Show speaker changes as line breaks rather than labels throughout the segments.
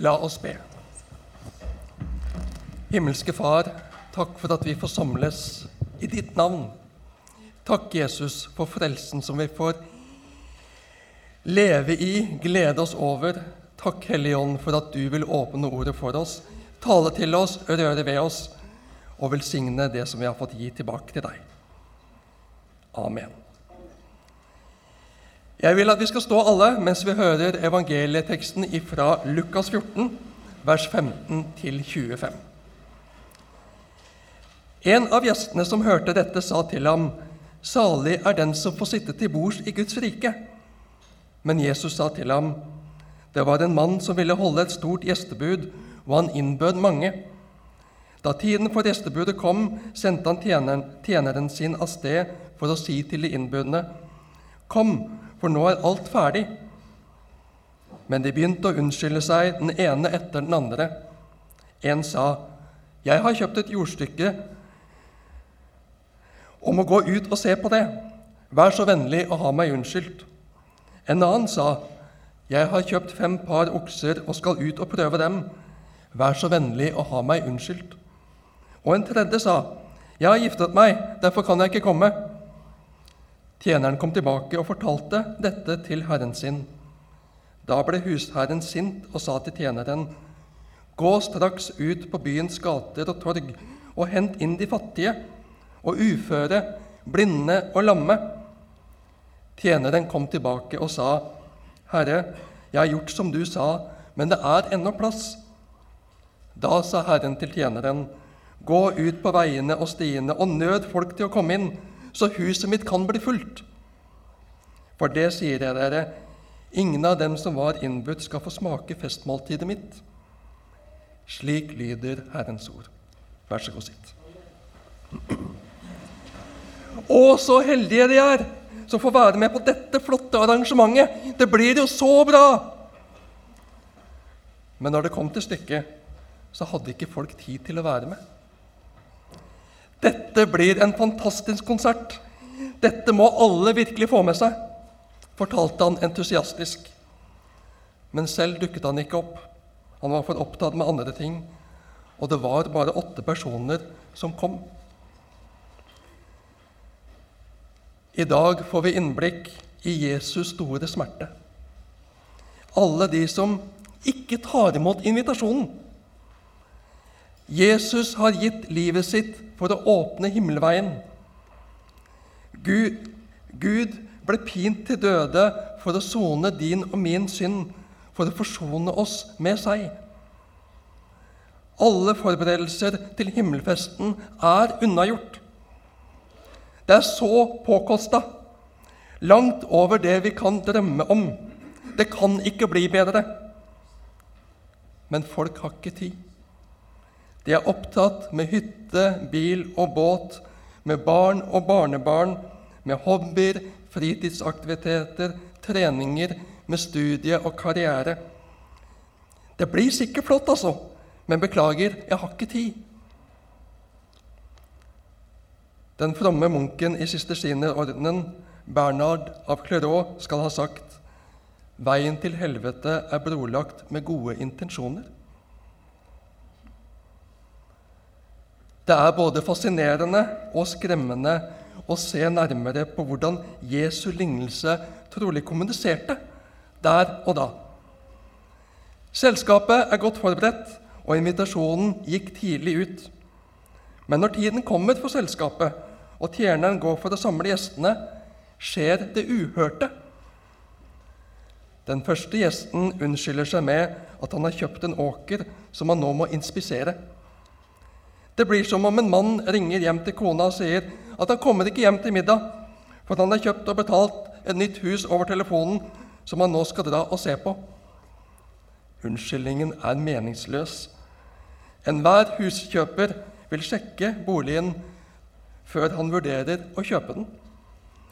La oss be. Himmelske Far, takk for at vi får samles i ditt navn. Takk, Jesus, for frelsen som vi får leve i, glede oss over. Takk, Hellige Ånd, for at du vil åpne ordet for oss, tale til oss, røre ved oss og velsigne det som vi har fått gi tilbake til deg. Amen. Jeg vil at vi skal stå alle mens vi hører evangelieteksten fra Lukas 14, vers 15-25. En av gjestene som hørte dette, sa til ham, 'Salig er den som får sitte til bords i Guds rike.' Men Jesus sa til ham, 'Det var en mann som ville holde et stort gjestebud, og han innbød mange.' Da tiden for gjestebudet kom, sendte han tjeneren, tjeneren sin av sted for å si til de innbudne, 'Kom, for nå er alt ferdig.' Men de begynte å unnskylde seg, den ene etter den andre. En sa, 'Jeg har kjøpt et jordstykke og må gå ut og se på det. Vær så vennlig å ha meg unnskyldt.' En annen sa, 'Jeg har kjøpt fem par okser og skal ut og prøve dem. Vær så vennlig å ha meg unnskyldt.' Og en tredje sa, 'Jeg har giftet meg, derfor kan jeg ikke komme.' Tjeneren kom tilbake og fortalte dette til herren sin. Da ble husherren sint og sa til tjeneren, 'Gå straks ut på byens gater og torg og hent inn de fattige' og uføre, blinde og lamme. Tjeneren kom tilbake og sa, Herre, jeg har gjort som du sa, men det er ennå plass. Da sa Herren til tjeneren, Gå ut på veiene og stiene og nød folk til å komme inn, så huset mitt kan bli fullt. For det sier jeg dere, ingen av dem som var innbudt, skal få smake festmåltidet mitt. Slik lyder Herrens ord. Vær så god, sitt. Å, så heldige de er som får være med på dette flotte arrangementet. Det blir jo så bra! Men når det kom til stykket, så hadde ikke folk tid til å være med. Dette blir en fantastisk konsert. Dette må alle virkelig få med seg, fortalte han entusiastisk. Men selv dukket han ikke opp. Han var for opptatt med andre ting, og det var bare åtte personer som kom. I dag får vi innblikk i Jesus store smerte. Alle de som ikke tar imot invitasjonen. Jesus har gitt livet sitt for å åpne himmelveien. Gud, Gud ble pint til døde for å sone din og min synd, for å forsone oss med seg. Alle forberedelser til himmelfesten er unnagjort. Det er så påkosta. Langt over det vi kan drømme om. Det kan ikke bli bedre. Men folk har ikke tid. De er opptatt med hytte, bil og båt, med barn og barnebarn, med hobbyer, fritidsaktiviteter, treninger, med studie og karriere. Det blir sikkert flott, altså, men beklager, jeg har ikke tid. Den fromme munken i sistersinerordenen, Bernard av Clairot, skal ha sagt veien til helvete er brolagt med gode intensjoner. Det er både fascinerende og skremmende å se nærmere på hvordan Jesu lignelse trolig kommuniserte der og da. Selskapet er godt forberedt, og invitasjonen gikk tidlig ut. Men når tiden kommer for selskapet, og tjeneren går for å samle gjestene, skjer det uhørte. Den første gjesten unnskylder seg med at han har kjøpt en åker som han nå må inspisere. Det blir som om en mann ringer hjem til kona og sier at han kommer ikke hjem til middag, for han har kjøpt og betalt et nytt hus over telefonen som han nå skal dra og se på. Unnskyldningen er meningsløs. Enhver huskjøper vil sjekke boligen før han vurderer å kjøpe den,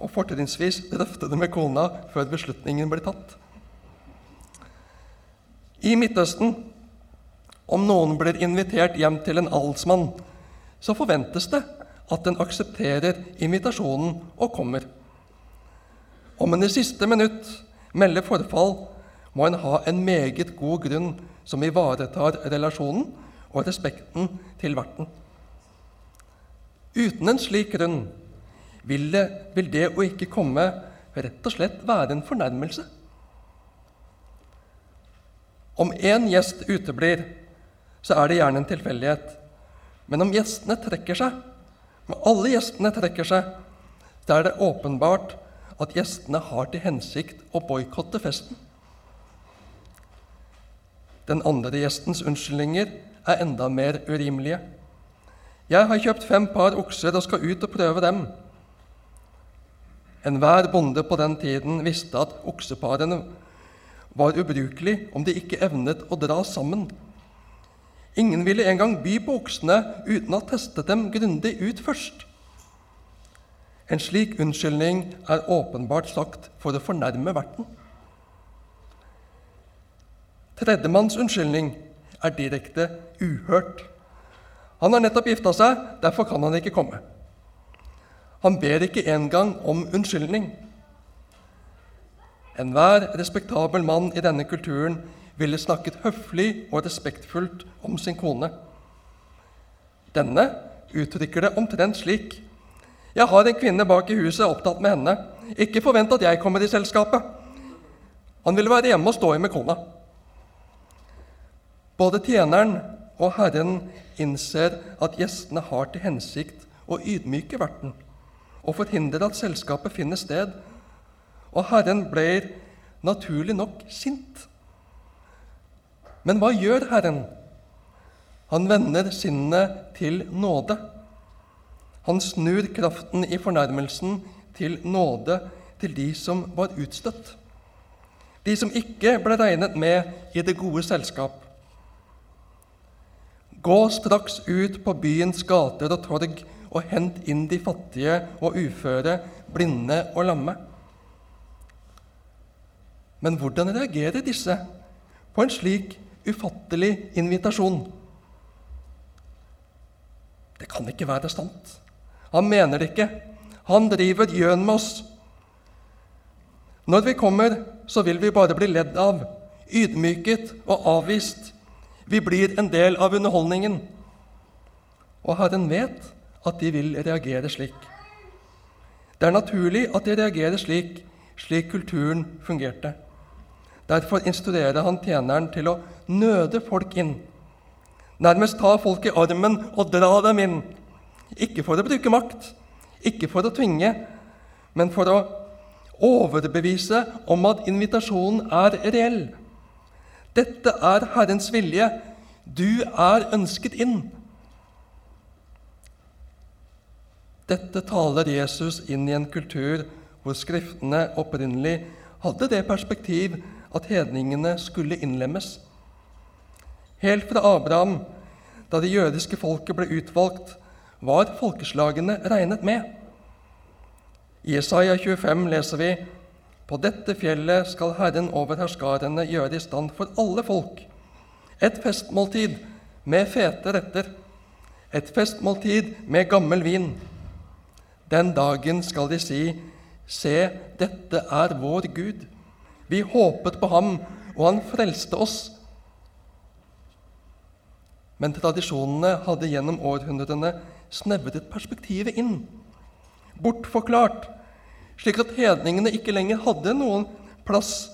og fortrinnsvis drøfte det med kona før beslutningen blir tatt. I Midtøsten, om noen blir invitert hjem til en alsmann, så forventes det at den aksepterer invitasjonen og kommer. Om en i siste minutt melder forfall må en ha en meget god grunn som ivaretar relasjonen og respekten til verten. Uten en slik grunn vil det, vil det å ikke komme rett og slett være en fornærmelse. Om én gjest uteblir, så er det gjerne en tilfeldighet. Men om gjestene trekker seg, om alle gjestene trekker seg, så er det åpenbart at gjestene har til hensikt å boikotte festen. Den andre gjestens unnskyldninger er enda mer urimelige. Jeg har kjøpt fem par okser og skal ut og prøve dem. Enhver bonde på den tiden visste at okseparene var ubrukelig om de ikke evnet å dra sammen. Ingen ville engang by på oksene uten å ha testet dem grundig ut først. En slik unnskyldning er åpenbart sagt for å fornærme verten. Tredjemanns unnskyldning er direkte uhørt. Han har nettopp gifta seg, derfor kan han ikke komme. Han ber ikke engang om unnskyldning. Enhver respektabel mann i denne kulturen ville snakket høflig og respektfullt om sin kone. Denne uttrykker det omtrent slik.: Jeg har en kvinne bak i huset, opptatt med henne. Ikke forvent at jeg kommer i selskapet. Han ville være hjemme og stå i med kona. Både tjeneren og Herren innser at gjestene har til hensikt å ydmyke verten og forhindre at selskapet finner sted, og Herren blir naturlig nok sint. Men hva gjør Herren? Han vender sinnet til nåde. Han snur kraften i fornærmelsen til nåde til de som var utstøtt, de som ikke ble regnet med i det gode selskap. Gå straks ut på byens gater og torg og hent inn de fattige og uføre, blinde og lamme. Men hvordan reagerer disse på en slik ufattelig invitasjon? Det kan ikke være sant. Han mener det ikke. Han driver gjøn med oss. Når vi kommer, så vil vi bare bli ledd av, ydmyket og avvist. Vi blir en del av underholdningen. Og Herren vet at de vil reagere slik. Det er naturlig at de reagerer slik, slik kulturen fungerte. Derfor instruerer han tjeneren til å nøde folk inn. Nærmest ta folk i armen og dra dem inn. Ikke for å bruke makt, ikke for å tvinge, men for å overbevise om at invitasjonen er reell. Dette er Herrens vilje. Du er ønsket inn. Dette taler Jesus inn i en kultur hvor Skriftene opprinnelig hadde det perspektiv at hedningene skulle innlemmes. Helt fra Abraham, da det jødiske folket ble utvalgt, var folkeslagene regnet med. I Isaiah 25 leser vi på dette fjellet skal Herren over herskarene gjøre i stand for alle folk. Et festmåltid med fete retter, et festmåltid med gammel vin. Den dagen skal de si, Se, dette er vår Gud. Vi håpet på ham, og han frelste oss. Men tradisjonene hadde gjennom århundrene snevret perspektivet inn, bortforklart, slik at hedningene ikke lenger hadde noen plass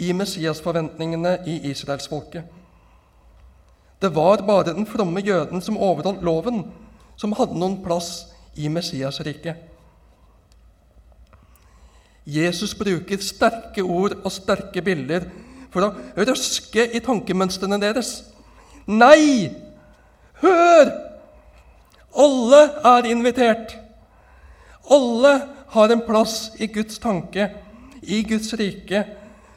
i Messias-forventningene i israelsfolket. Det var bare den fromme jøden som overholdt loven, som hadde noen plass i Messiasriket. Jesus bruker sterke ord og sterke bilder for å røske i tankemønstrene deres. Nei! Hør! Alle er invitert. Alle har en plass i Guds tanke, i Guds rike,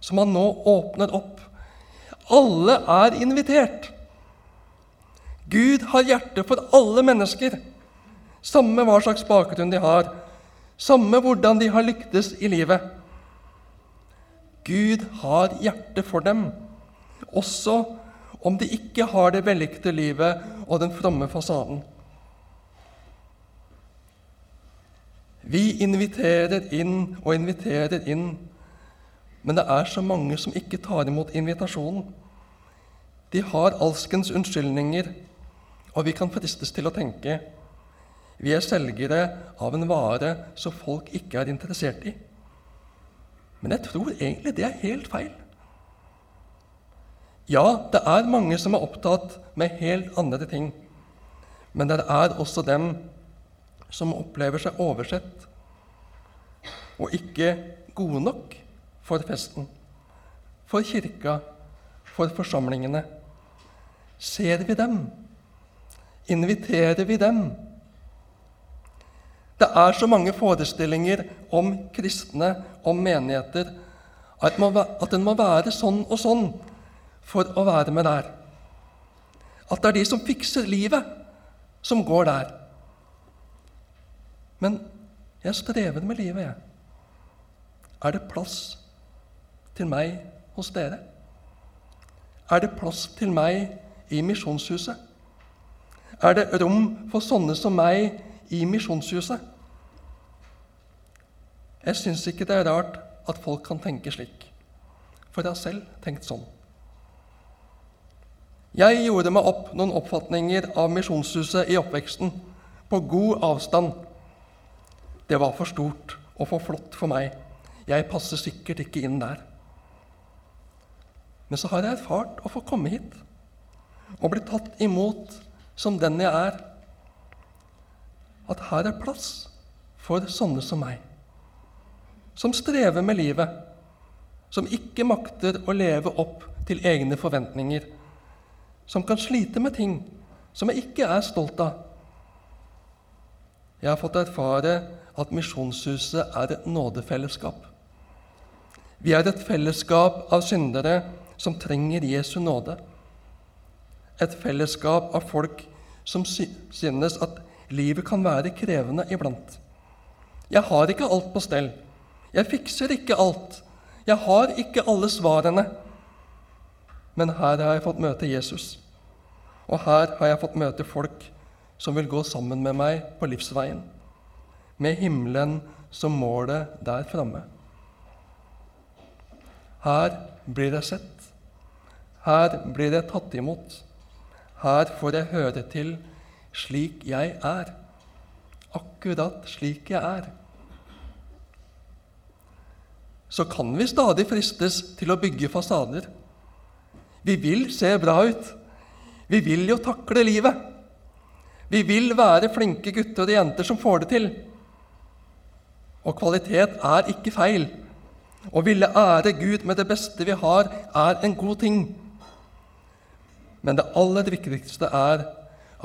som han nå åpner opp. Alle er invitert. Gud har hjerte for alle mennesker. Samme hva slags bakgrunn de har, samme hvordan de har lyktes i livet. Gud har hjerte for dem, også om de ikke har det vellykkede livet og den fromme fasaden. Vi inviterer inn og inviterer inn Men det er så mange som ikke tar imot invitasjonen. De har alskens unnskyldninger, og vi kan fristes til å tenke vi er selgere av en vare som folk ikke er interessert i. Men jeg tror egentlig det er helt feil. Ja, det er mange som er opptatt med helt andre ting, men det er også dem som opplever seg oversett og ikke gode nok for festen, for kirka, for forsamlingene. Ser vi dem? Inviterer vi dem? Det er så mange forestillinger om kristne, om menigheter, at, at en må være sånn og sånn for å være med der. At det er de som fikser livet, som går der. Men jeg strever med livet, jeg. Er det plass til meg hos dere? Er det plass til meg i Misjonshuset? Er det rom for sånne som meg i Misjonshuset. Jeg syns ikke det er rart at folk kan tenke slik, for jeg har selv tenkt sånn. Jeg gjorde meg opp noen oppfatninger av Misjonshuset i oppveksten, på god avstand. Det var for stort og for flott for meg. Jeg passer sikkert ikke inn der. Men så har jeg erfart å få komme hit og bli tatt imot som den jeg er at her er plass for sånne som meg, som strever med livet, som ikke makter å leve opp til egne forventninger, som kan slite med ting som jeg ikke er stolt av. Jeg har fått erfare at Misjonshuset er et nådefellesskap. Vi er et fellesskap av syndere som trenger Jesu nåde. Et fellesskap av folk som synes at Livet kan være krevende iblant. Jeg har ikke alt på stell. Jeg fikser ikke alt. Jeg har ikke alle svarene. Men her har jeg fått møte Jesus. Og her har jeg fått møte folk som vil gå sammen med meg på livsveien, med himmelen som målet der framme. Her blir jeg sett. Her blir jeg tatt imot. Her får jeg høre til slik jeg er. Akkurat slik jeg er. Så kan vi stadig fristes til å bygge fasader. Vi vil se bra ut. Vi vil jo takle livet. Vi vil være flinke gutter og jenter som får det til. Og kvalitet er ikke feil. Å ville ære Gud med det beste vi har, er en god ting. Men det aller viktigste er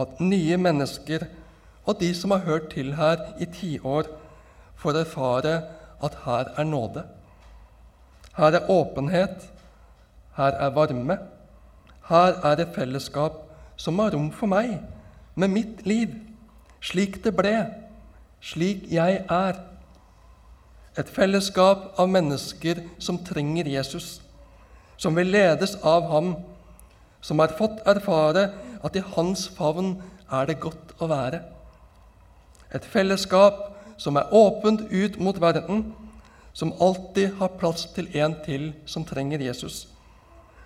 at nye mennesker og de som har hørt til her i tiår, får erfare at her er nåde. Her er åpenhet, her er varme. Her er det fellesskap som har rom for meg, med mitt liv, slik det ble, slik jeg er. Et fellesskap av mennesker som trenger Jesus, som vil ledes av ham, som har fått erfare at i hans favn er det godt å være. Et fellesskap som er åpent ut mot verden, som alltid har plass til en til som trenger Jesus,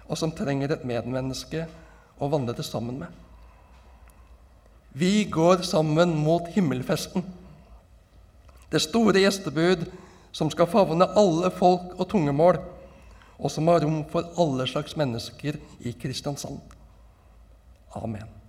og som trenger et medmenneske å vandre det sammen med. Vi går sammen mot himmelfesten, det store gjestebud som skal favne alle folk og tungemål, og som har rom for alle slags mennesker i Kristiansand. Amen.